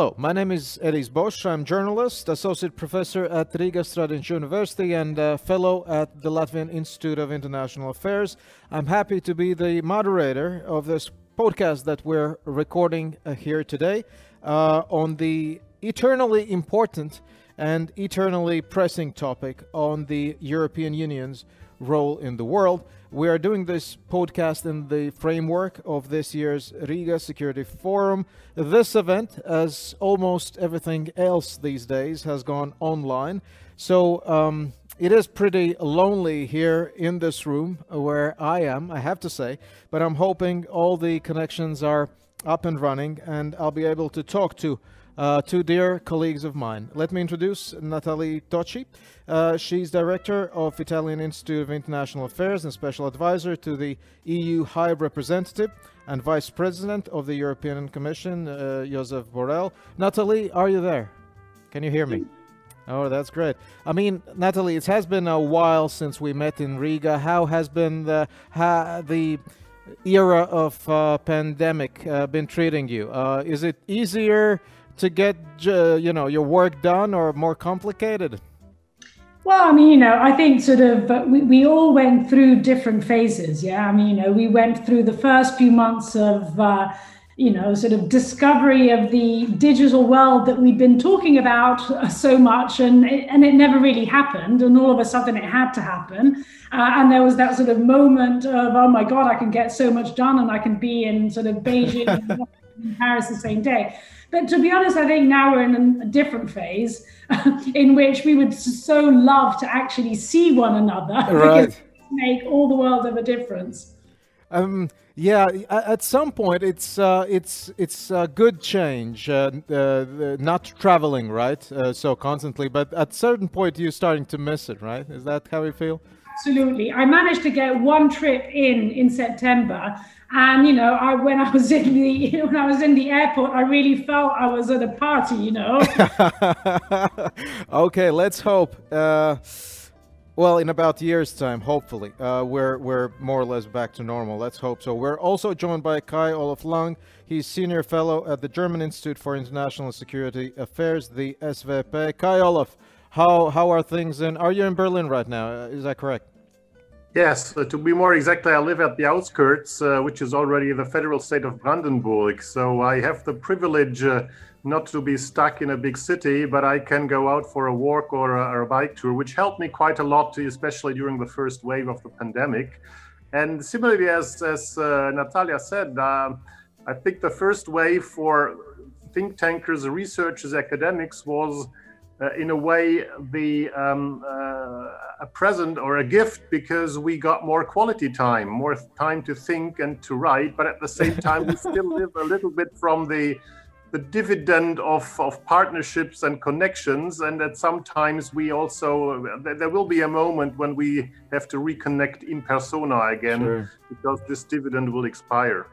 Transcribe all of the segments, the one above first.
Hello, my name is Edis Bosch. I'm journalist, associate professor at Riga Stradiņš University, and fellow at the Latvian Institute of International Affairs. I'm happy to be the moderator of this podcast that we're recording uh, here today uh, on the eternally important and eternally pressing topic on the European Union's role in the world. We are doing this podcast in the framework of this year's Riga Security Forum. This event, as almost everything else these days, has gone online. So um, it is pretty lonely here in this room where I am, I have to say, but I'm hoping all the connections are up and running and I'll be able to talk to uh, two dear colleagues of mine. Let me introduce Nathalie Tocci. Uh, she's director of Italian Institute of International Affairs and special advisor to the EU High Representative and vice president of the European Commission, uh, Josep Borrell. Nathalie, are you there? Can you hear me? Oh, that's great. I mean, Nathalie, it has been a while since we met in Riga. How has been the ha, the era of uh, pandemic uh, been treating you? Uh, is it easier to get uh, you know your work done or more complicated? Well, I mean, you know, I think sort of we, we all went through different phases. Yeah. I mean, you know, we went through the first few months of, uh, you know, sort of discovery of the digital world that we'd been talking about so much, and it, and it never really happened. And all of a sudden, it had to happen. Uh, and there was that sort of moment of, oh my God, I can get so much done, and I can be in sort of Beijing and Paris the same day. But to be honest, I think now we're in a different phase in which we would so love to actually see one another right. make all the world of a difference. Um, yeah, at some point it's uh, it's it's a good change, uh, uh, not traveling right uh, so constantly. But at certain point you're starting to miss it, right? Is that how you feel? Absolutely. I managed to get one trip in in September, and you know, I when I was in the when I was in the airport, I really felt I was at a party. You know. okay, let's hope. Uh, well, in about a year's time, hopefully, uh, we're we're more or less back to normal. Let's hope so. We're also joined by Kai Olaf Lang. He's senior fellow at the German Institute for International Security Affairs, the SWP. Kai Olaf, how how are things in? Are you in Berlin right now? Uh, is that correct? Yes, uh, to be more exact, I live at the outskirts, uh, which is already the federal state of Brandenburg. So I have the privilege uh, not to be stuck in a big city, but I can go out for a walk or a, or a bike tour, which helped me quite a lot, especially during the first wave of the pandemic. And similarly, as, as uh, Natalia said, uh, I think the first wave for think tankers, researchers, academics was uh, in a way the um, uh, a present or a gift because we got more quality time, more time to think and to write. But at the same time, we still live a little bit from the the dividend of, of partnerships and connections and that sometimes we also there will be a moment when we have to reconnect in persona again sure. because this dividend will expire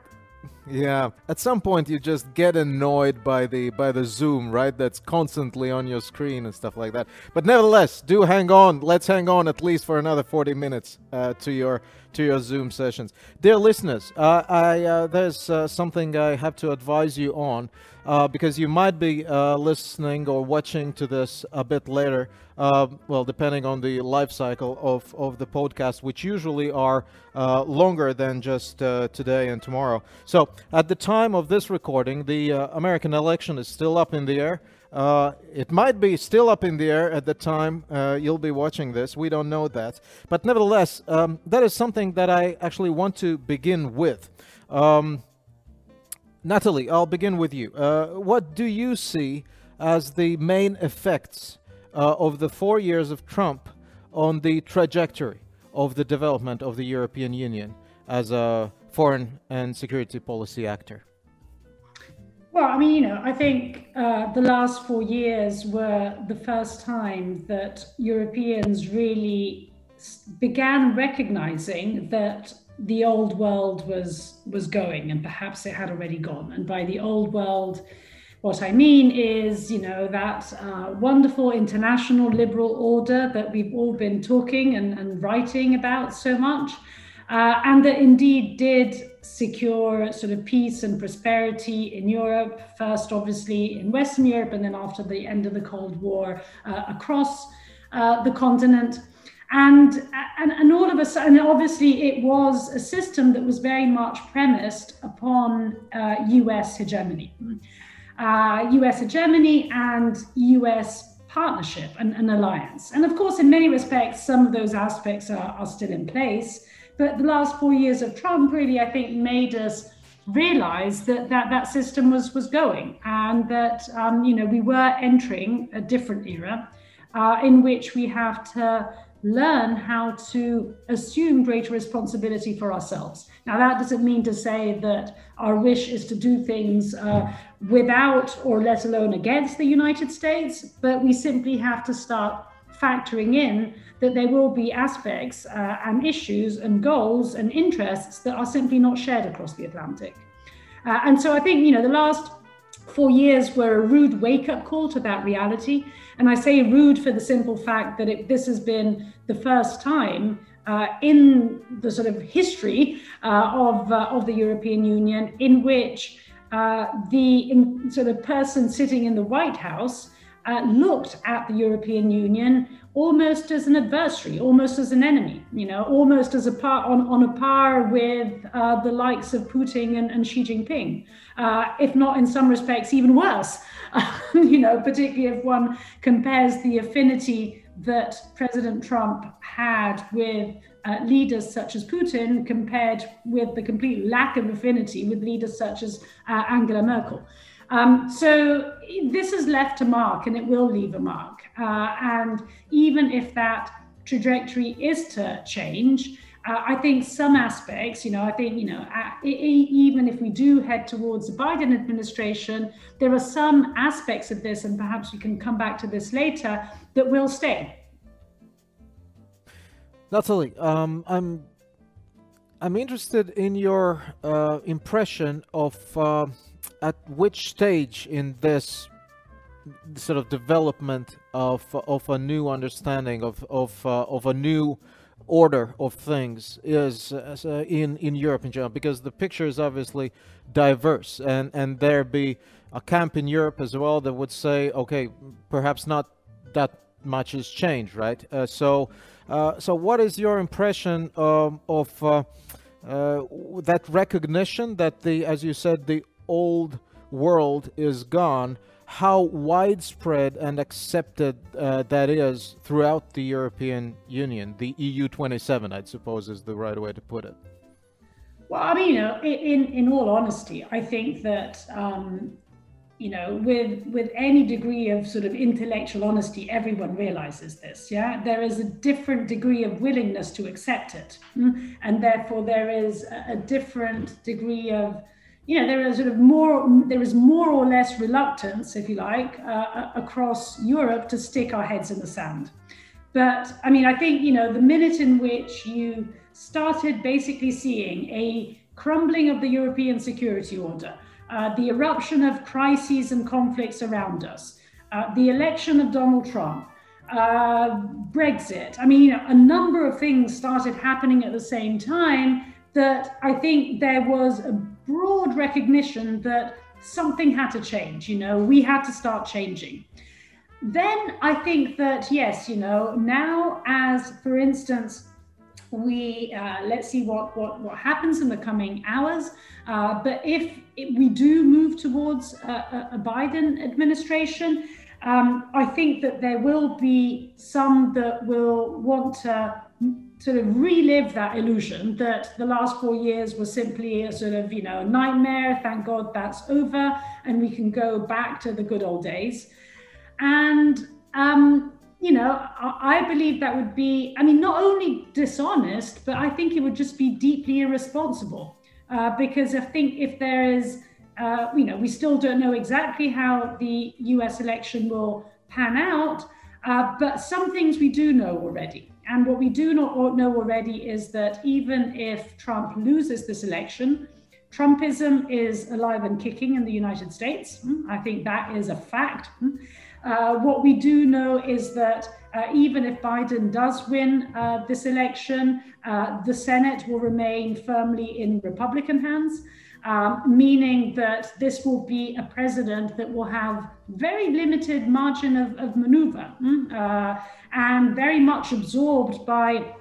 yeah, at some point you just get annoyed by the by the zoom, right? That's constantly on your screen and stuff like that. But nevertheless, do hang on. Let's hang on at least for another 40 minutes uh, to your to your Zoom sessions. Dear listeners, uh, I uh, there's uh, something I have to advise you on uh, because you might be uh, listening or watching to this a bit later. Well, depending on the life cycle of, of the podcast, which usually are longer than just today and tomorrow. So, at the time of this recording, the American election is still up in the air. Uh, it might be still up in the air at the time uh, you'll be watching this. We don't know that. But nevertheless, um, that is something that I actually want to begin with. Um, Nathalie, I'll begin with you. Uh, what do you see as the main effects uh, of the four years of Trump on the trajectory of the development of the European Union as a foreign and security policy actor? Well, I mean, you know, I think uh, the last four years were the first time that Europeans really began recognizing that the old world was was going, and perhaps it had already gone. And by the old world, what I mean is, you know, that uh, wonderful international liberal order that we've all been talking and, and writing about so much uh, and that indeed did secure sort of peace and prosperity in Europe, first obviously in Western Europe, and then after the end of the Cold War uh, across uh, the continent. And, and, and all of a sudden, obviously, it was a system that was very much premised upon US uh, hegemony. US uh, hegemony and US partnership and an alliance. And of course, in many respects, some of those aspects are, are still in place. But the last four years of Trump really, I think, made us realize that that, that system was, was going and that, um, you know, we were entering a different era uh, in which we have to learn how to assume greater responsibility for ourselves. Now, that doesn't mean to say that our wish is to do things uh, without or let alone against the United States, but we simply have to start factoring in that there will be aspects uh, and issues and goals and interests that are simply not shared across the Atlantic. Uh, and so I think, you know, the last four years were a rude wake up call to that reality. And I say rude for the simple fact that it, this has been the first time uh, in the sort of history uh, of, uh, of the European Union in which uh, the in, sort of person sitting in the White House uh, looked at the European Union almost as an adversary, almost as an enemy, you know, almost as a par on, on a par with uh, the likes of Putin and, and Xi Jinping, uh, if not in some respects even worse, you know, particularly if one compares the affinity that President Trump had with uh, leaders such as Putin compared with the complete lack of affinity with leaders such as uh, Angela Merkel. Um, so this has left a mark and it will leave a mark. Uh, and even if that trajectory is to change, uh, I think some aspects, you know, I think, you know, uh, even if we do head towards the Biden administration, there are some aspects of this, and perhaps we can come back to this later, that will stay. Nathalie, um, I'm I'm interested in your uh, impression of uh, at which stage in this sort of development of of a new understanding of of uh, of a new order of things is uh, in in Europe in general? Because the picture is obviously diverse and and there be a camp in Europe as well that would say okay perhaps not that much has changed right? Uh, so uh, so what is your impression um, of uh, uh, that recognition that the as you said the old world is gone, how widespread and accepted uh, that is throughout the European Union, the EU 27, I suppose is the right way to put it. Well, I mean, you know, in, in all honesty, I think that, um, you know, with with any degree of sort of intellectual honesty, everyone realizes this. Yeah, there is a different degree of willingness to accept it, mm? and therefore there is a different degree of you know, there is sort of more, there is more or less reluctance, if you like, uh, across Europe to stick our heads in the sand. But I mean, I think, you know, the minute in which you started basically seeing a crumbling of the European security order, uh, the eruption of crises and conflicts around us, uh, the election of Donald Trump, uh, Brexit. I mean, you know, a number of things started happening at the same time that I think there was a broad recognition that something had to change, you know, we had to start changing. Then I think that, yes, you know, now as, for instance, we uh, let's see what, what what happens in the coming hours. Uh, but if, we do move towards a, a Biden administration, um, I think that there will be some that will want to sort of relive that illusion that the last four years was simply a sort of, you know, a nightmare. Thank God that's over and we can go back to the good old days. And, um, you know, I, I believe that would be, I mean, not only dishonest, but I think it would just be deeply irresponsible. Uh, because I think if there is, uh, you know, we still don't know exactly how the US election will pan out, uh, but some things we do know already. And what we do not know already is that even if Trump loses this election, Trumpism is alive and kicking in the United States. Hmm, I think that is a fact. Hmm. Uh, what we do know is that uh, even if Biden does win uh, this election, uh, the Senate will remain firmly in Republican hands. Um, meaning that this will be a president that will have very limited margin of, of maneuver mm, uh, and very much absorbed by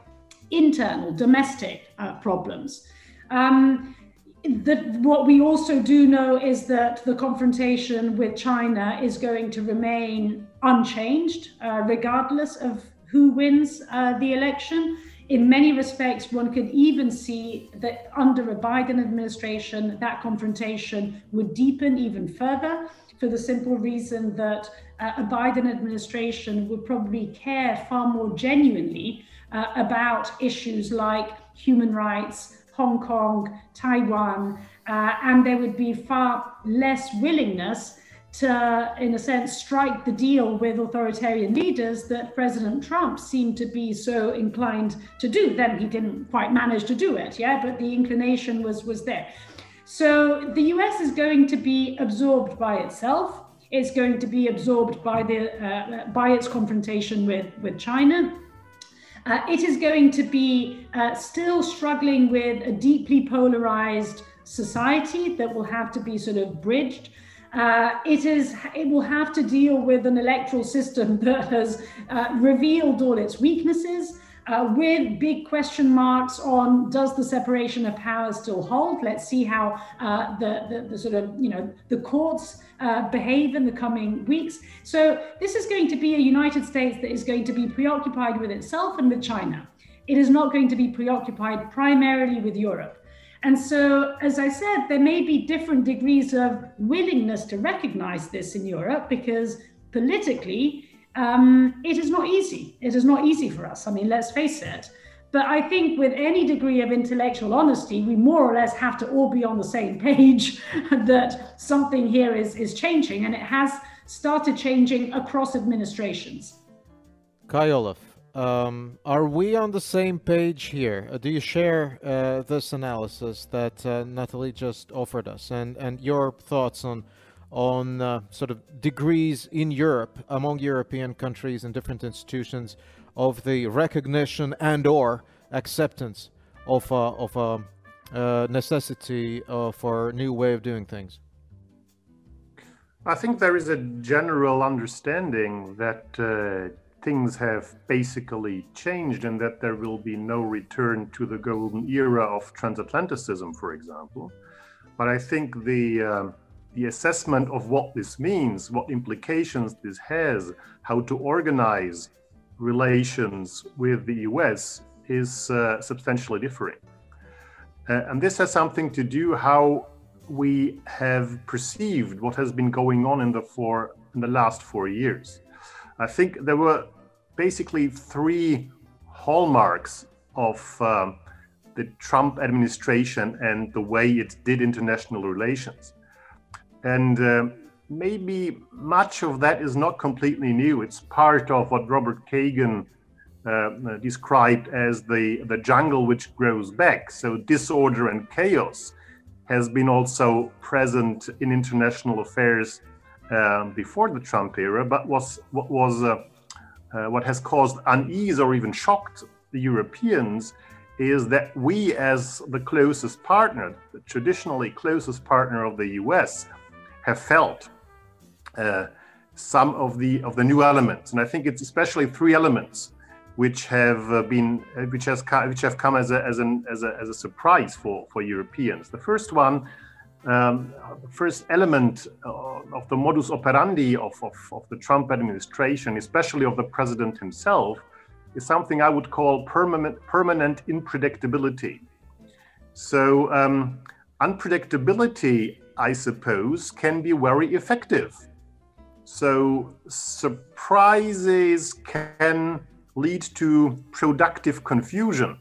internal domestic uh, problems. Um, the, what we also do know is that the confrontation with China is going to remain unchanged, uh, regardless of who wins uh, the election. In many respects, one could even see that under a Biden administration, that confrontation would deepen even further for the simple reason that uh, a Biden administration would probably care far more genuinely uh, about issues like human rights, Hong Kong, Taiwan, uh, and there would be far less willingness to, in a sense, strike the deal with authoritarian leaders that President Trump seemed to be so inclined to do. Then he didn't quite manage to do it, yeah, but the inclination was was there. So the US is going to be absorbed by itself. It's going to be absorbed by the uh, by its confrontation with with China. Uh, it is going to be uh, still struggling with a deeply polarized society that will have to be sort of bridged. Uh, it is. It will have to deal with an electoral system that has uh, revealed all its weaknesses, uh, with big question marks on does the separation of powers still hold? Let's see how uh, the, the, the sort of you know the courts uh, behave in the coming weeks. So this is going to be a United States that is going to be preoccupied with itself and with China. It is not going to be preoccupied primarily with Europe. And so, as I said, there may be different degrees of willingness to recognize this in Europe because politically, um, it is not easy. It is not easy for us. I mean, let's face it. But I think with any degree of intellectual honesty, we more or less have to all be on the same page that something here is, is changing, and it has started changing across administrations. Kai Olaf, um, are we on the same page here? Uh, do you share uh, this analysis that uh, Nathalie just offered us, and and your thoughts on on uh, sort of degrees in Europe among European countries and different institutions of the recognition and or acceptance of a, of a uh, necessity uh, for a new way of doing things? I think there is a general understanding that uh, things have basically changed and that there will be no return to the golden era of transatlanticism, for example. But I think the uh, the assessment of what this means, what implications this has, how to organize relations with the US is uh, substantially different. Uh, and this has something to do how we have perceived what has been going on in the four in the last four years. I think there were basically three hallmarks of um, the Trump administration and the way it did international relations. And uh, maybe much of that is not completely new. It's part of what Robert Kagan uh, uh, described as the, the jungle which grows back. So disorder and chaos has been also present in international affairs uh, before the Trump era, but was was uh, what has caused unease or even shocked the Europeans is that we, as the closest partner, the traditionally closest partner of the U.S., have felt uh, some of the of the new elements, and I think it's especially three elements which have uh, been uh, which has which have come as a as an as a, as a surprise for for Europeans. The first one, um, the first element uh, of the modus operandi of, of, of the Trump administration, especially of the president himself, is something I would call permanent permanent unpredictability. So um, unpredictability, I suppose, can be very effective so surprises can lead to productive confusion,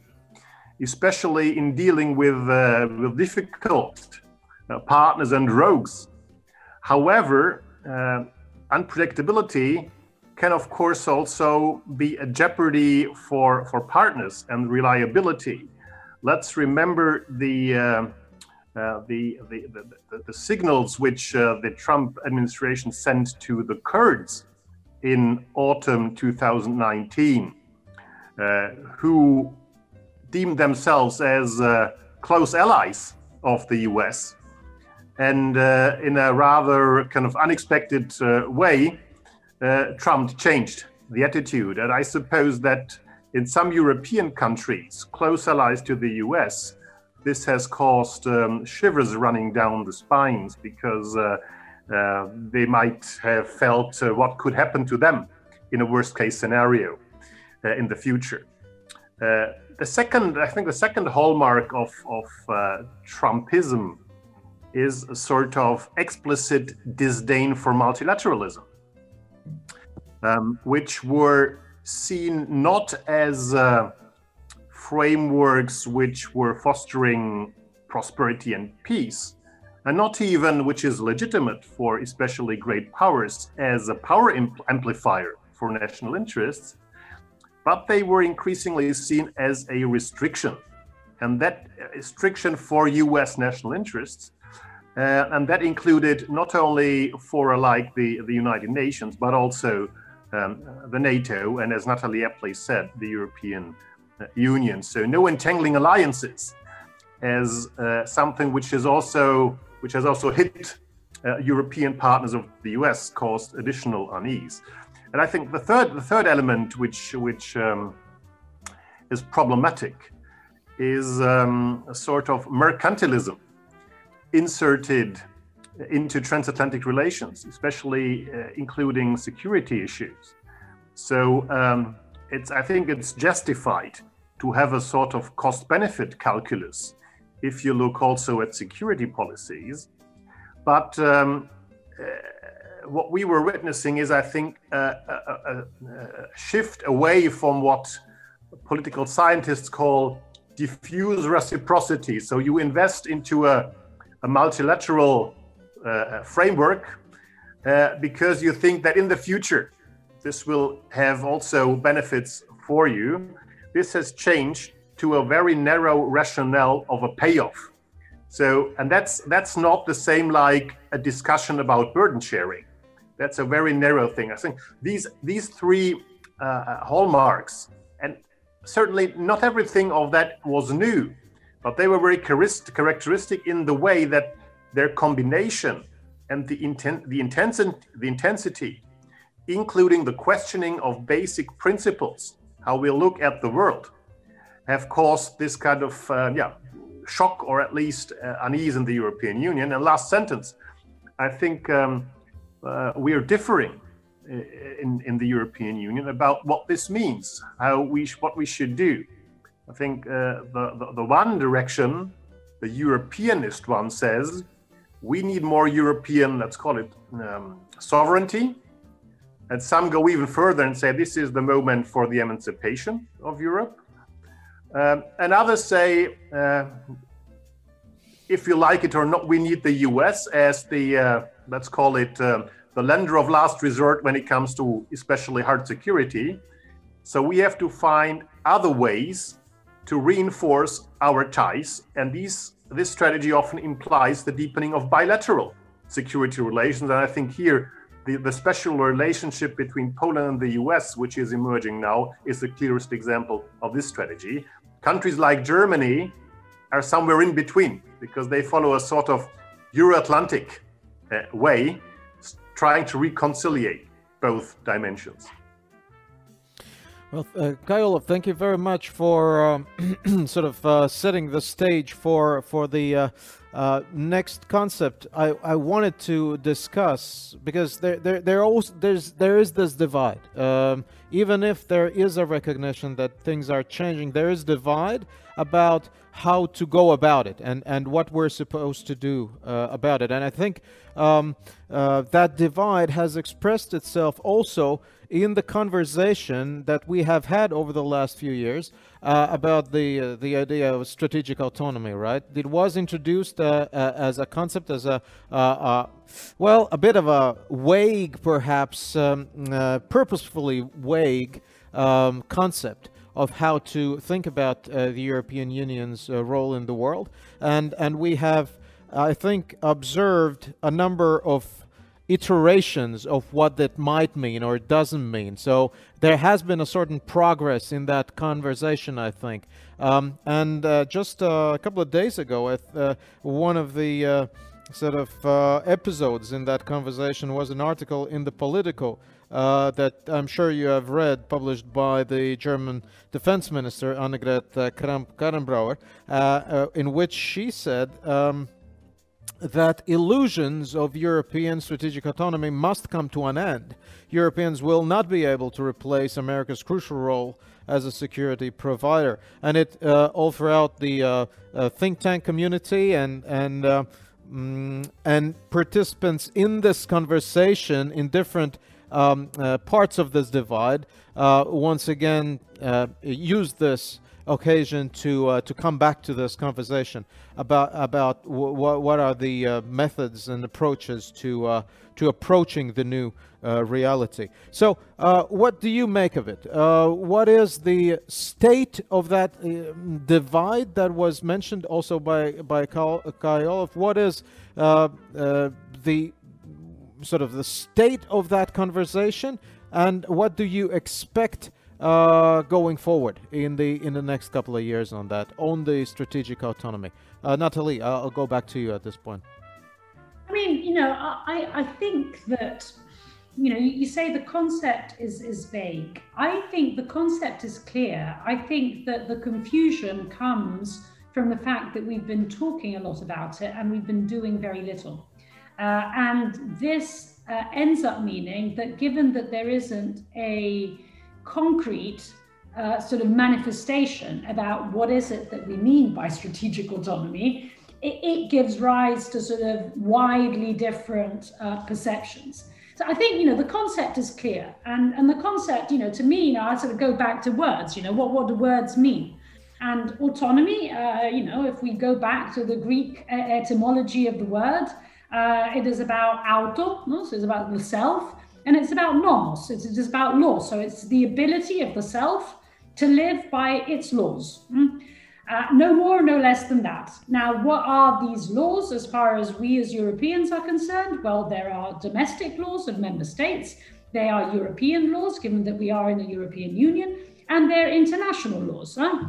especially in dealing with, uh, with difficult uh, partners and rogues. However, uh, unpredictability can of course also be a jeopardy for, for partners and reliability. Let's remember the uh, uh, the, the, the, the, signals which uh, the Trump administration sent to the Kurds in autumn 2019, uh, who deemed themselves as close allies of the US. And uh, in a rather kind of unexpected uh, way, uh, Trump changed the attitude. And I suppose that in some European countries, close allies to the US, this has caused um, shivers running down the spines because uh, uh, they might have felt uh, what could happen to them in a worst case scenario uh, in the future. Uh, the second, I think, the second hallmark of, of Trumpism is a sort of explicit disdain for multilateralism, um, which were seen not as frameworks which were fostering prosperity and peace, and not even which is legitimate for especially great powers as a power amplifier for national interests, but they were increasingly seen as a restriction. And that restriction for US national interests, uh, and that included not only for like the, the United Nations, but also um, the NATO, and as Nathalie aptly said, the European uh, Union. So no entangling alliances as uh, something which is also which has also hit uh, European partners of the US, caused additional unease. And I think the third, the third element which, which um, is problematic is um, a sort of mercantilism inserted into transatlantic relations, especially uh, including security issues. So um, it's, I think it's justified to have a sort of cost benefit calculus if you look also at security policies. But um, uh, what we were witnessing is, I think, a, a, a, shift away from what political scientists call diffuse reciprocity. So you invest into a, multilateral uh, framework uh, because you think that in the future this will have also benefits for you. This has changed to a very narrow rationale of a payoff. So, and that's that's not the same like a discussion about burden sharing. That's a very narrow thing. I think these these three uh, hallmarks, and certainly not everything of that was new, but they were very characteristic in the way that their combination and the intent, the intensity, the intensity, including the questioning of basic principles, how we look at the world, have caused this kind of uh, yeah shock or at least uh, unease in the European Union. And last sentence, I think um, uh, we are differing uh, in, in the European Union about what this means, how we what we should do. I think uh, the, the, the one direction, the Europeanist one says, we need more European, let's call it um, sovereignty. And some go even further and say this is the moment for the emancipation of Europe. Um, and others say, uh, if you like it or not, we need the US as the, uh, let's call it, uh, the lender of last resort when it comes to especially hard security. So we have to find other ways to reinforce our ties. And these, this strategy often implies the deepening of bilateral security relations. And I think here, the, the special relationship between Poland and the US, which is emerging now, is the clearest example of this strategy. Countries like Germany are somewhere in between because they follow a sort of Euro Atlantic uh, way, trying to reconcile both dimensions. Well, uh, Kai-Olaf, thank you very much for um, sort of uh, setting the stage for for the uh, uh, next concept I, I wanted to discuss because there there there also there's there is this divide. Um, even if there is a recognition that things are changing, there is divide about how to go about it and and what we're supposed to do uh, about it. And I think um, uh, that divide has expressed itself also in the conversation that we have had over the last few years uh, about the uh, the idea of strategic autonomy, right? It was introduced uh, uh as a concept, as a uh, uh, well, a bit of a vague, perhaps um, purposefully vague um, concept of how to think about the European Union's role in the world, and and we have, I think, observed a number of iterations of what that might mean or doesn't mean. So there has been a certain progress in that conversation, I think. Um, and uh, just uh, a couple of days ago, uh, one of the uh, sort of uh, episodes in that conversation was an article in the Politico uh, that I'm sure you have read, published by the German Defense Minister Annegret Kramp-Karrenbauer, in which she said. Um, that illusions of European strategic autonomy must come to an end. Europeans will not be able to replace America's crucial role as a security provider. And it uh, all throughout the uh, uh, think tank community and and uh, mm, and participants in this conversation in different um, uh, parts of this divide uh, once again use this occasion to uh, to come back to this conversation about about what are the uh, methods and approaches to uh, to approaching the new uh, reality. So, uh, what do you make of it? Uh, what is the state of that divide that was mentioned also by by Olaf? What is the sort of the state of that conversation, and what do you expect? Uh, going forward in the in the next couple of years on that on the strategic autonomy. Uh, Nathalie, I'll, go back to you at this point. I mean, you know, I I think that you know you say the concept is is vague. I think the concept is clear. I think that the confusion comes from the fact that we've been talking a lot about it and we've been doing very little. Uh, and this uh, ends up meaning that given that there isn't a concrete uh, sort of manifestation about what is it that we mean by strategic autonomy, it, it gives rise to sort of widely different uh, perceptions. So I think, you know, the concept is clear. And, and the concept, you know, to me, you know, I sort of go back to words, you know, what, what do words mean? And autonomy, uh, you know, if we go back to the Greek etymology of the word, uh, it is about auto, no? so it's about the self. And it's about nomos, it's just about law. So it's the ability of the self to live by its laws. Mm? Uh, no more, no less than that. Now, what are these laws as far as we as Europeans are concerned? Well, there are domestic laws of member states, they are European laws, given that we are in the European Union, and they're international laws, huh?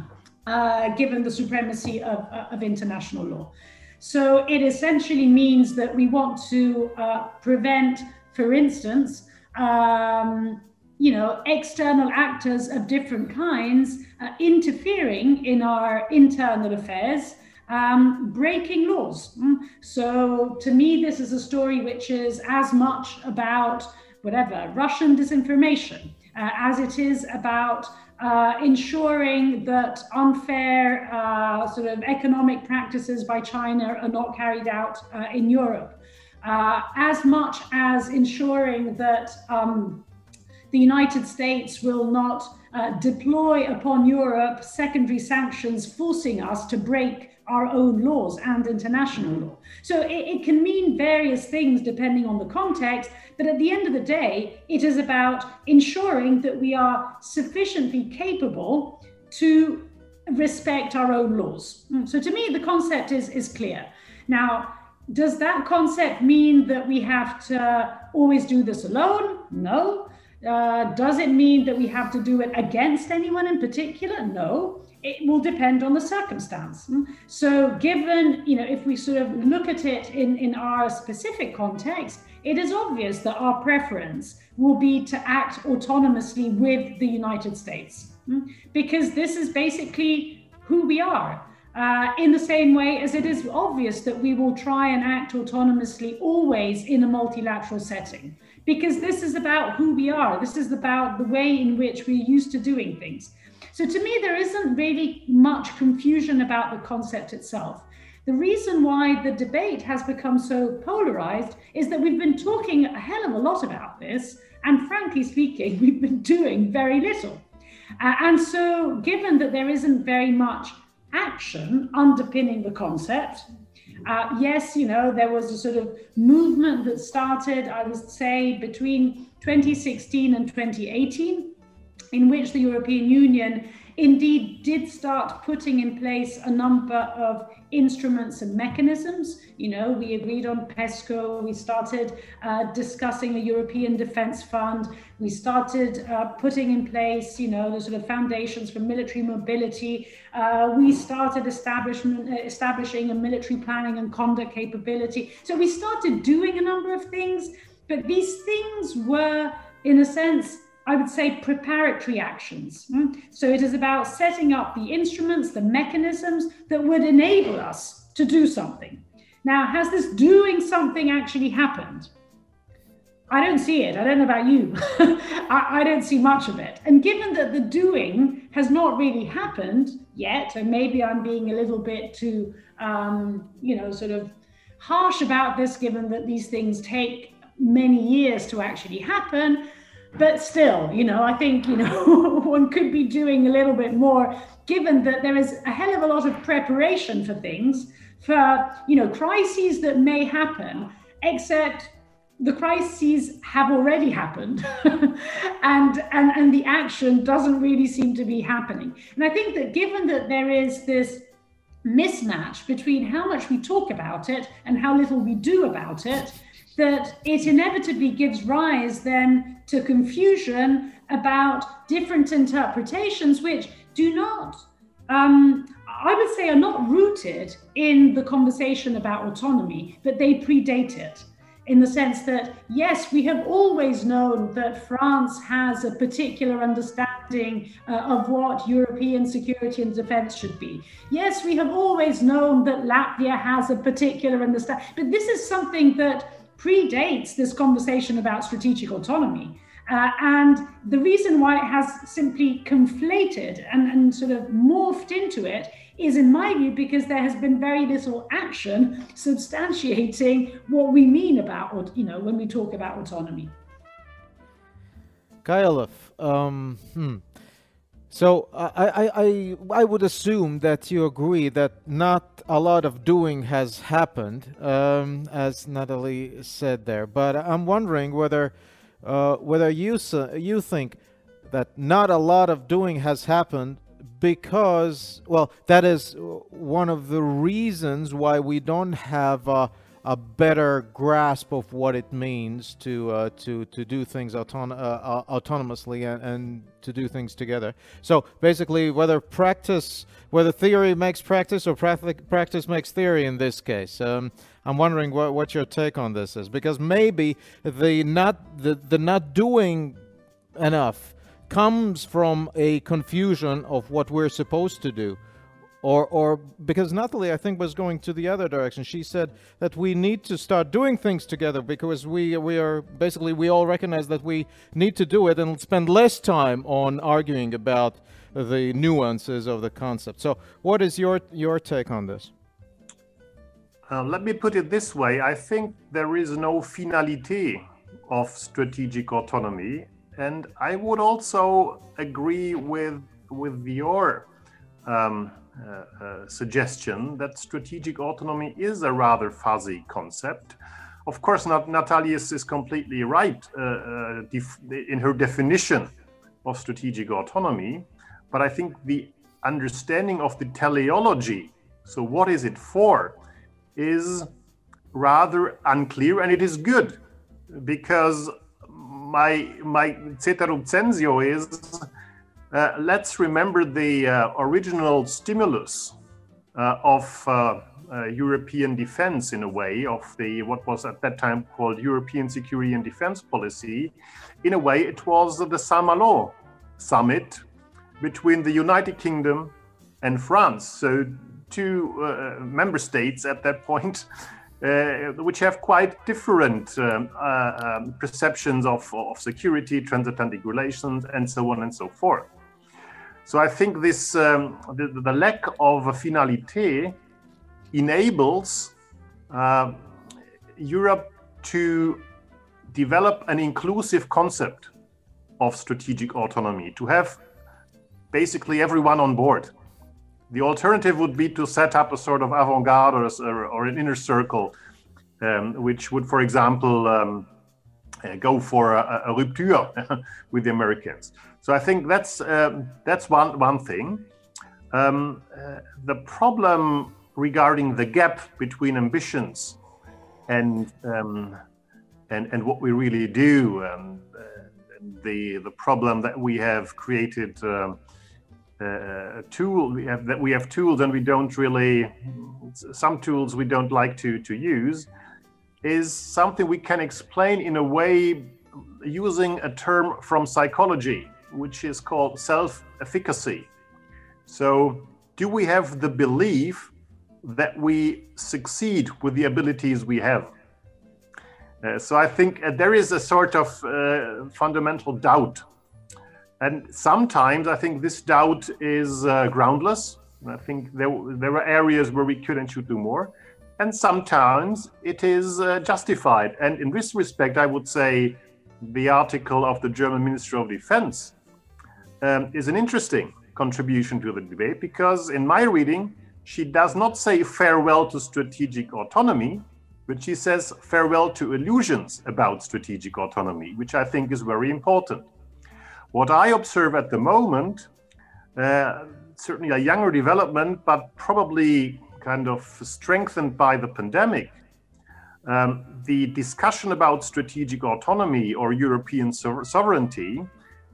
uh, given the supremacy of, uh, of international law. So it essentially means that we want to uh, prevent, for instance, um, you know, external actors of different kinds uh, interfering in our internal affairs, um, breaking laws. Mm. So to me, this is a story which is as much about whatever Russian disinformation uh, as it is about uh, ensuring that unfair uh, sort of economic practices by China are not carried out uh, in Europe uh, as much as ensuring that um, the United States will not uh, deploy upon Europe secondary sanctions forcing us to break our own laws and international law. So it, it, can mean various things depending on the context, but at the end of the day, it is about ensuring that we are sufficiently capable to respect our own laws. So to me, the concept is, is clear. Now, does that concept mean that we have to always do this alone? No. Uh, does it mean that we have to do it against anyone in particular? No. It will depend on the circumstance. So, given, you know, if we sort of look at it in, in our specific context, it is obvious that our preference will be to act autonomously with the United States because this is basically who we are. Uh, in the same way as it is obvious that we will try and act autonomously always in a multilateral setting, because this is about who we are. This is about the way in which we're used to doing things. So, to me, there isn't really much confusion about the concept itself. The reason why the debate has become so polarized is that we've been talking a hell of a lot about this, and frankly speaking, we've been doing very little. Uh, and so, given that there isn't very much action underpinning the concept. Uh, yes, you know, there was a sort of movement that started, I would say, between 2016 and 2018, in which the European Union indeed did start putting in place a number of instruments and mechanisms. You know, we agreed on PESCO, we started uh, discussing a European Defence Fund, we started uh, putting in place, you know, the sort of foundations for military mobility. Uh, we started establishment, uh, establishing a military planning and conduct capability. So we started doing a number of things, but these things were, in a sense, I would say preparatory actions. Hmm? So it is about setting up the instruments, the mechanisms that would enable us to do something. Now, has this doing something actually happened? I don't see it. I don't know about you. I, I, don't see much of it. And given that the doing has not really happened yet, and maybe I'm being a little bit too, um, you know, sort of harsh about this, given that these things take many years to actually happen, but still, you know, I think, you know, one could be doing a little bit more given that there is a hell of a lot of preparation for things, for, you know, crises that may happen, except the crises have already happened and, and, and the action doesn't really seem to be happening. And I think that given that there is this mismatch between how much we talk about it and how little we do about it, that it inevitably gives rise then to confusion about different interpretations, which do not, um, I would say, are not rooted in the conversation about autonomy, but they predate it in the sense that, yes, we have always known that France has a particular understanding uh, of what European security and defense should be. Yes, we have always known that Latvia has a particular understanding, but this is something that predates this conversation about strategic autonomy. Uh, and the reason why it has simply conflated and, and sort of morphed into it is, in my view, because there has been very little action substantiating what we mean about, you know, when we talk about autonomy. Kaja um, hmm. So I, I, I, I would assume that you agree that not a lot of doing has happened, um, as Nathalie said there. But I'm wondering whether uh, whether you you think that not a lot of doing has happened because well that is one of the reasons why we don't have. Uh, a better grasp of what it means to uh, to to do things auton- uh, autonomously and, and, to do things together. So basically, whether practice, whether theory makes practice or practice makes theory in this case. Um, I'm wondering what, what your take on this is because maybe the not the, the not doing enough comes from a confusion of what we're supposed to do or or because Nathalie I think was going to the other direction. She said that we need to start doing things together because we we are basically we all recognize that we need to do it and spend less time on arguing about the nuances of the concept. So, what is your your take on this? Uh, let me put it this way: I think there is no finality of strategic autonomy, and I would also agree with with your um, Uh, uh, suggestion that strategic autonomy is a rather fuzzy concept. Of course, not, Natalius is completely right uh, uh in her definition of strategic autonomy, but I think the understanding of the teleology, so what is it for, is rather unclear, and it is good because my my ceterum censeo is uh, let's remember the uh, original stimulus uh, of uh, uh, European defense, in a way, of the what was at that time called European Security and Defense Policy. In a way, it was the Saint-Malo summit between the United Kingdom and France. So, two uh, member states at that point. which have quite different um, um, perceptions of, of security, transatlantic relations, and so on and so forth. So I think this um, the, the, lack of a finalité enables uh, Europe to develop an inclusive concept of strategic autonomy, to have basically everyone on board. The alternative would be to set up a sort of avant garde or, or, or, an inner circle, um, which would, for example, um, go for a, a rupture with the Americans. So I think that's um, that's one one thing. Um, uh, the problem regarding the gap between ambitions and um, and and what we really do, um, uh, the the problem that we have created. Um, uh, tool we have that we have tools and we don't really some tools we don't like to to use is something we can explain in a way using a term from psychology, which is called self efficacy. So, do we have the belief that we succeed with the abilities we have? Uh, so, I think uh, there is a sort of uh, fundamental doubt. And sometimes I think this doubt is uh, groundless. I think there, there are areas where we could and should do more and sometimes it is uh, justified. And in this respect, I would say the article of the German Minister of Defense um, is an interesting contribution to the debate because, in my reading, she does not say farewell to strategic autonomy, but she says farewell to illusions about strategic autonomy, which I think is very important. What I observe at the moment, uh, certainly a younger development, but probably kind of strengthened by the pandemic, um, the discussion about strategic autonomy or European so- sovereignty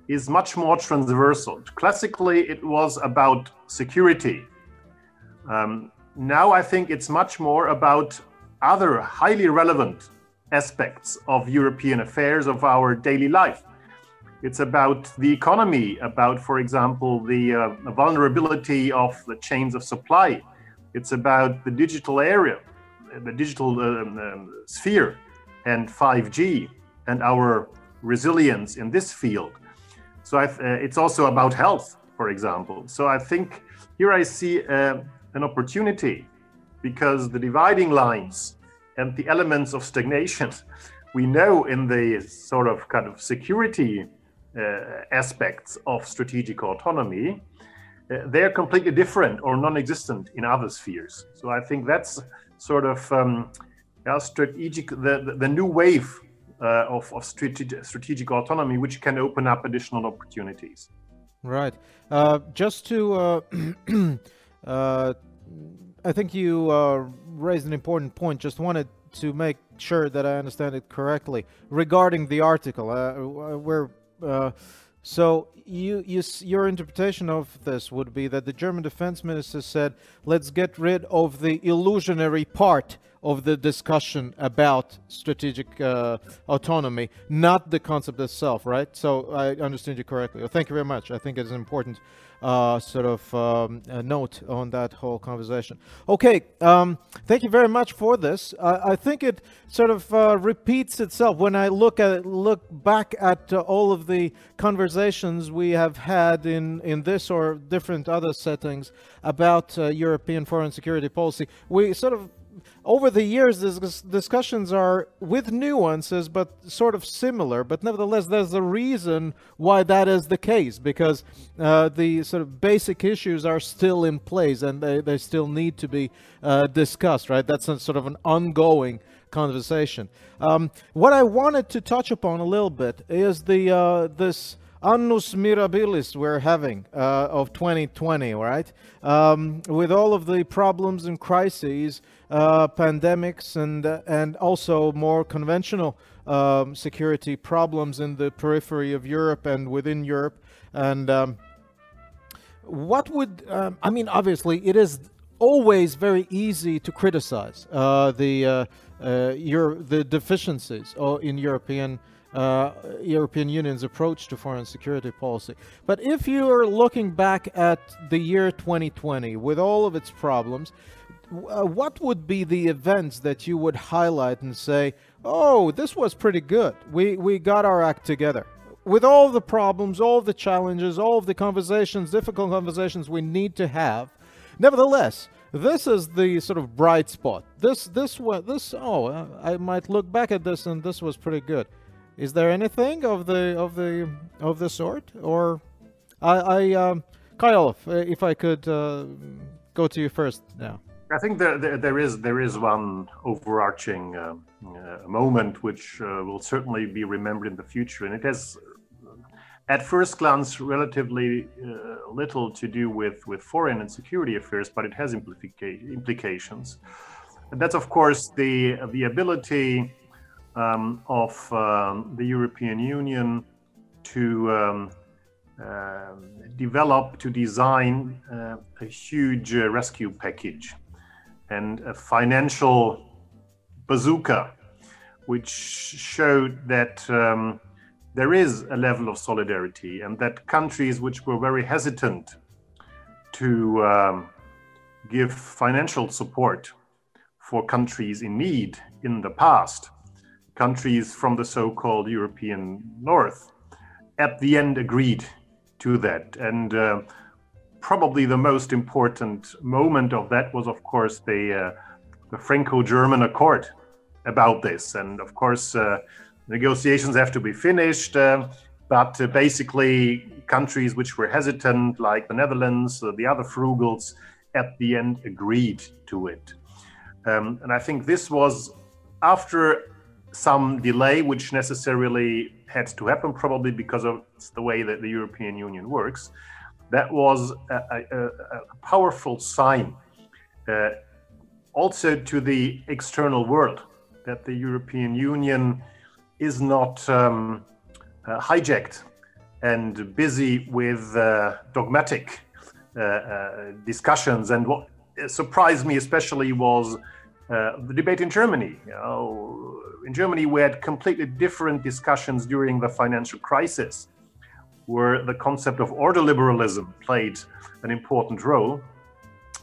is much more transversal. Classically, it was about security. Um, now I think it's much more about other highly relevant aspects of European affairs, of our daily life. It's about the economy, about, for example, the uh, vulnerability of the chains of supply, it's about the digital area, the digital um, um, sphere, and 5G, and our resilience in this field. So uh, it's also about health, for example. So I think here I see uh, an opportunity because the dividing lines and the elements of stagnation we know in the sort of kind of security uh, aspects of strategic autonomy uh, they're completely different or non-existent in other spheres. So I think that's sort of um, yeah, strategic, the, the, the, new wave uh, of, of strategic, strategic autonomy, which can open up additional opportunities. Right. Uh, just to, uh, uh I think you uh, raised an important point. Just wanted to make sure that I understand it correctly regarding the article. where so you, you, your interpretation of this would be that the German defense minister said, let's get rid of the illusionary part of the discussion about strategic uh, autonomy, not the concept itself, right? So I understand you correctly. Well, thank you very much. I think it's important uh, sort of um, note on that whole conversation. Okay, um, thank you very much for this. I think it sort of uh, repeats itself when I look at look back at uh, all of the conversations we have had in in this or different other settings about uh, European foreign security policy. We sort of over the years, these discussions are with nuances, but sort of similar. But nevertheless, there's a reason why that is the case, because uh, the sort of basic issues are still in place and they, they still need to be uh, discussed, right? That's a, sort of an ongoing conversation. Um, what I wanted to touch upon a little bit is the uh, this annus mirabilis we're having uh, of 2020, right? Um, with all of the problems and crises, uh, pandemics, and uh, and also more conventional um, security problems in the periphery of Europe and within Europe. And um, what would um, I mean? Obviously, it is always very easy to criticize uh, the uh, uh, your the deficiencies in European uh, European Union's approach to foreign security policy. But if you are looking back at the year 2020 with all of its problems, uh, what would be the events that you would highlight and say, "Oh, this was pretty good. We we got our act together." With all the problems, all the challenges, all of the conversations, difficult conversations we need to have, nevertheless, this is the sort of bright spot. This this what this oh, uh, I might look back at this and this was pretty good. Is there anything of the of the of the sort, or I, I um, Kyle, if I could uh, go to you first now. I think there, there, there is there is one overarching uh, uh, moment which uh, will certainly be remembered in the future, and it has, at first glance, relatively uh, little to do with with foreign and security affairs, but it has implica- implications. And that's of course the the ability um, of um, the European Union to um, uh, develop to design uh, a huge uh, rescue package and a financial bazooka, which showed that um, there is a level of solidarity and that countries which were very hesitant to um, give financial support for countries in need in the past, countries from the so called European North, at the end agreed to that. And uh, probably the most important moment of that was, of course, the, uh, the Franco-German Accord about this. And of course, uh, negotiations have to be finished, uh, but uh, basically countries which were hesitant, like the Netherlands, uh, the other frugals, at the end agreed to it. Um, and I think this was after some delay, which necessarily had to happen, probably because of the way that the European Union works that was a, a, a powerful sign uh, also to the external world that the European Union is not um, uh, hijacked and busy with uh, dogmatic uh, uh, discussions. And what surprised me especially was uh, the debate in Germany. You know, in Germany, we had completely different discussions during the financial crisis where the concept of ordoliberalism played an important role.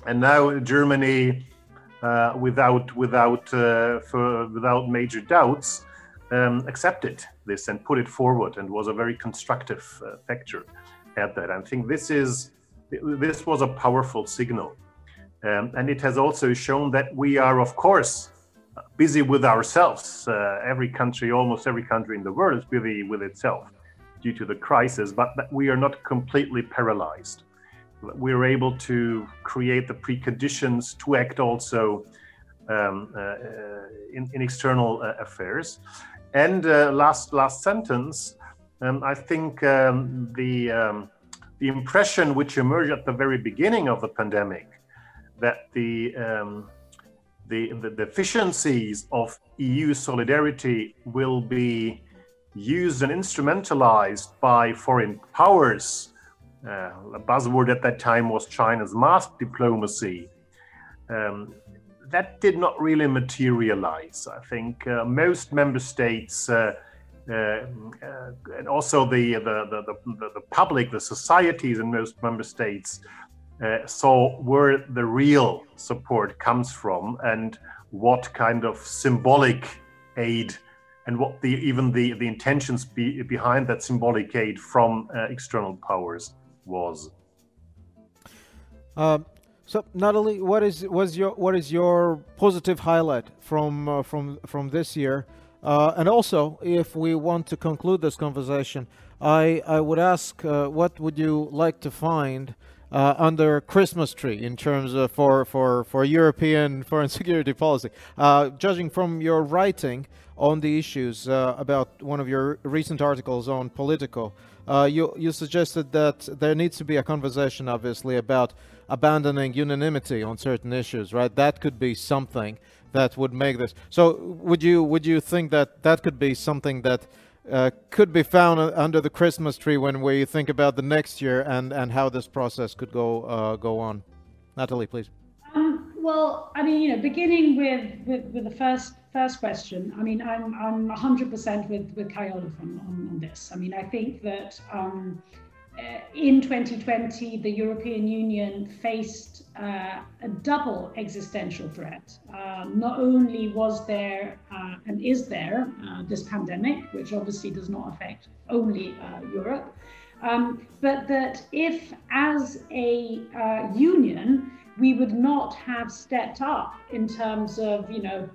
And now Germany, uh, without without uh, for, without major doubts, um, accepted this and put it forward, and was a very constructive uh, factor at that. I think this is this was a powerful signal, um, and it has also shown that we are, of course, busy with ourselves. Uh, every country, almost every country in the world, is busy with itself due to the crisis, but we are not completely paralyzed. We're able to create the preconditions to act also um, uh, in, in, external uh, affairs. And uh, last last sentence, um, I think um, the um, the impression which emerged at the very beginning of the pandemic that the um, the, the deficiencies of EU solidarity will be used and instrumentalized by foreign powers. Uh, a buzzword at that time was China's mask diplomacy. Um, that did not really materialize. I think uh, most member states, uh, uh, uh and also the the, the, the, the, public, the societies in most member states, uh, saw where the real support comes from and what kind of symbolic aid and what the even the the intentions be, behind that symbolic aid from uh, external powers was. Uh, so Nathalie, what is was your what is your positive highlight from uh, from from this year? Uh, and also, if we want to conclude this conversation, I I would ask, uh, what would you like to find uh, under Christmas tree in terms of for for for European foreign security policy. Uh, judging from your writing on the issues uh, about one of your recent articles on Politico, uh, you you suggested that there needs to be a conversation, obviously, about abandoning unanimity on certain issues. Right, that could be something that would make this. So, would you would you think that that could be something that uh, could be found under the Christmas tree when we think about the next year and, and how this process could go uh, go on. Nathalie, please. Um, well, I mean, you know, beginning with, with, with the first first question, I mean, I'm I'm 100% with with Kai-Olaf on, on, on, this. I mean, I think that um, uh, in 2020, the European Union faced uh, a double existential threat. Uh, not only was there uh, and is there uh, this pandemic, which obviously does not affect only uh, Europe, um, but that if, as a union, we would not have stepped up in terms of, you know,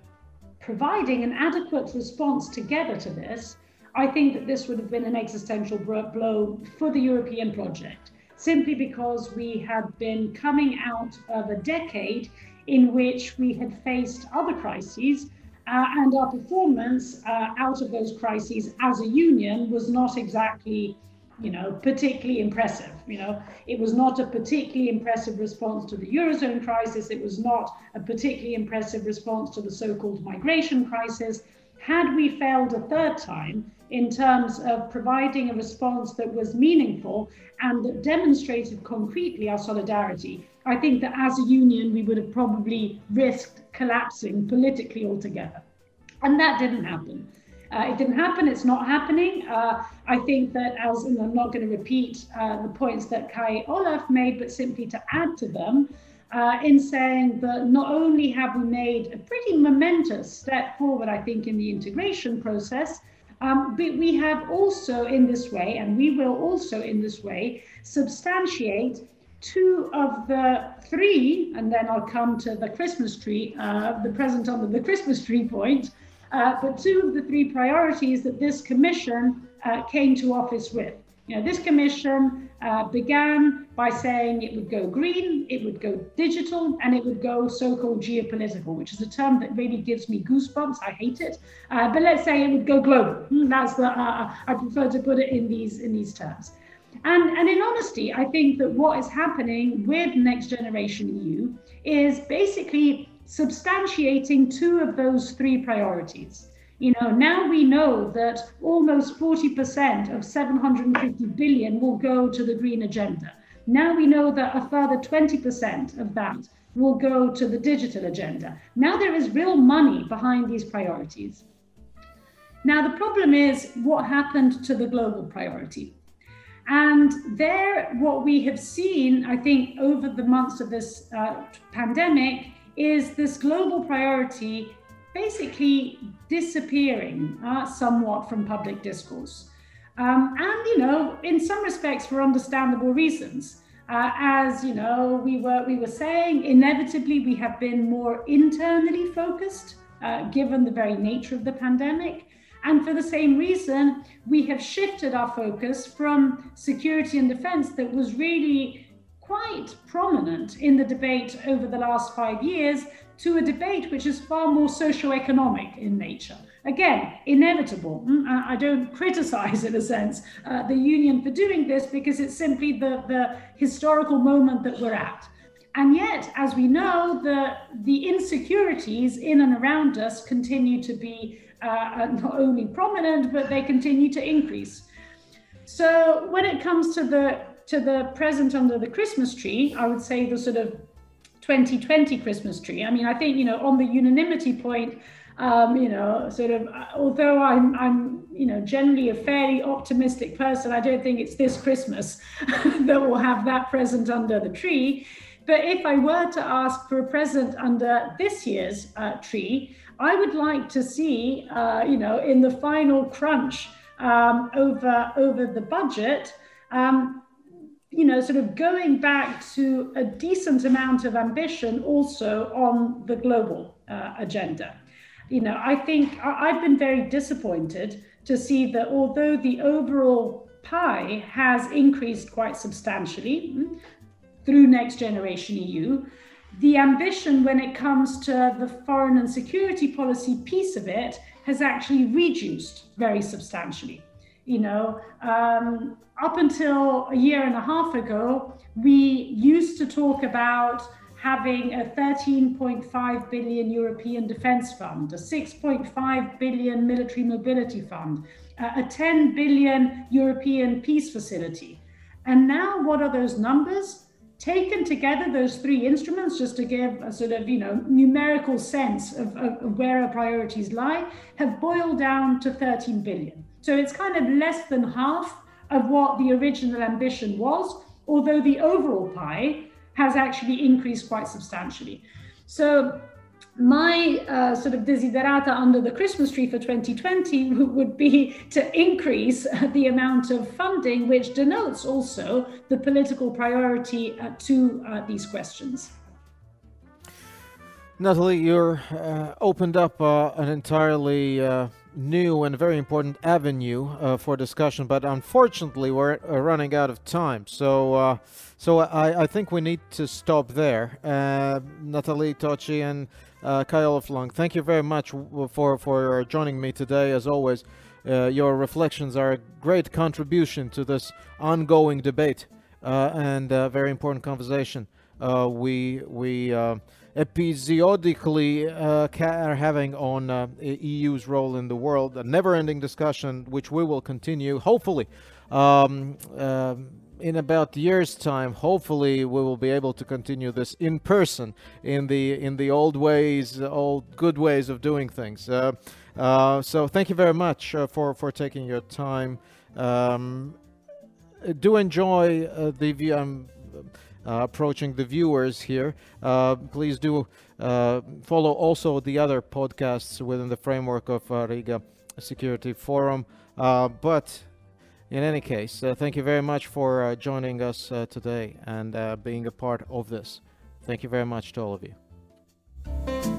providing an adequate response together to this, I think that this would have been an existential blow for the European project. simply because we had been coming out of a decade in which we had faced other crises uh, and our performance uh, out of those crises as a union was not exactly you know particularly impressive you know it was not a particularly impressive response to the eurozone crisis it was not a particularly impressive response to the so-called migration crisis had we failed a third time in terms of providing a response that was meaningful and that demonstrated concretely our solidarity, I think that as a union, we would have probably risked collapsing politically altogether. And that didn't happen. Uh, it didn't happen. It's not happening. Uh, I think that, as and I'm not going to repeat uh, the points that Kai Olaf made, but simply to add to them, uh, in saying that not only have we made a pretty momentous step forward, I think, in the integration process, um, but we have also in this way, and we will also in this way, substantiate two of the three, and then I'll come to the Christmas tree, uh, the present under the Christmas tree point, uh, but two of the three priorities that this commission uh, came to office with. You know, this commission uh, began by saying it would go green, it would go digital, and it would go so-called geopolitical, which is a term that really gives me goosebumps. I hate it, uh, but let's say it would go global. Hmm, that's the uh, I prefer to put it in these in these terms. And, and in honesty, I think that what is happening with Next Generation EU is basically substantiating two of those three priorities. You know, now we know that almost 40% of 750 billion will go to the green agenda. Now we know that a further 20% of that will go to the digital agenda. Now there is real money behind these priorities. Now, the problem is what happened to the global priority. And there, what we have seen, I think, over the months of this uh, pandemic is this global priority basically disappearing uh, somewhat from public discourse. Um, and, you know, in some respects, for understandable reasons. Uh, as you know, we were we were saying, inevitably we have been more internally focused, uh, given the very nature of the pandemic. And for the same reason, we have shifted our focus from security and defense that was really quite prominent in the debate over the last five years to a debate which is far more socio-economic in nature. Again, inevitable. Mm, I don't criticize, in a sense, uh, the union for doing this because it's simply the, the historical moment that we're at. And yet, as we know, the, the insecurities in and around us continue to be uh, uh not only prominent, but they continue to increase. So when it comes to the to the present under the Christmas tree, I would say the sort of 2020 Christmas tree. I mean, I think, you know, on the unanimity point, um, you know, sort of, uh, although I'm, I'm, you know, generally a fairly optimistic person, I don't think it's this Christmas that will have that present under the tree. But if I were to ask for a present under this year's uh, tree, I would like to see, uh, you know, in the final crunch um, over over the budget, um, you know, sort of going back to a decent amount of ambition also on the global uh, agenda. You know, I think I've been very disappointed to see that although the overall pie has increased quite substantially hmm, through Next Generation EU, the ambition when it comes to the foreign and security policy piece of it has actually reduced very substantially. You know, um, up until a year and a half ago, we used to talk about having a 13.5 billion European defense fund, a 6.5 billion military mobility fund, a 10 billion European peace facility. And now, what are those numbers? Taken together, those three instruments, just to give a sort of you know numerical sense of, of, of where our priorities lie, have boiled down to 13 billion. So it's kind of less than half of what the original ambition was, although the overall pie has actually increased quite substantially. So my uh, sort of desiderata under the Christmas tree for 2020 would be to increase the amount of funding, which denotes also the political priority uh, to uh, these questions. Nathalie, you're uh, opened up uh, an entirely uh, new and very important avenue uh, for discussion, but unfortunately we're uh, running out of time. So, uh, so I, I, think we need to stop there. Uh, Nathalie Tocci and uh, Kai-Olaf thank you very much for for joining me today. As always, uh, your reflections are a great contribution to this ongoing debate and very important conversation. we we episodically uh, are having on uh, EU's role in the world, a never-ending discussion which we will continue, hopefully, um, uh, in about years' time. Hopefully, we will be able to continue this in person, in the in the old ways, old good ways of doing things. Uh, uh, so, thank you very much uh, for for taking your time. Um, do enjoy the view. Um, uh, Uh, approaching the viewers here. Uh, please do uh, follow also the other podcasts within the framework of uh, Riga Security Forum. Uh, but in any case, thank you very much for joining us today and being a part of this. Thank you very much to all of you.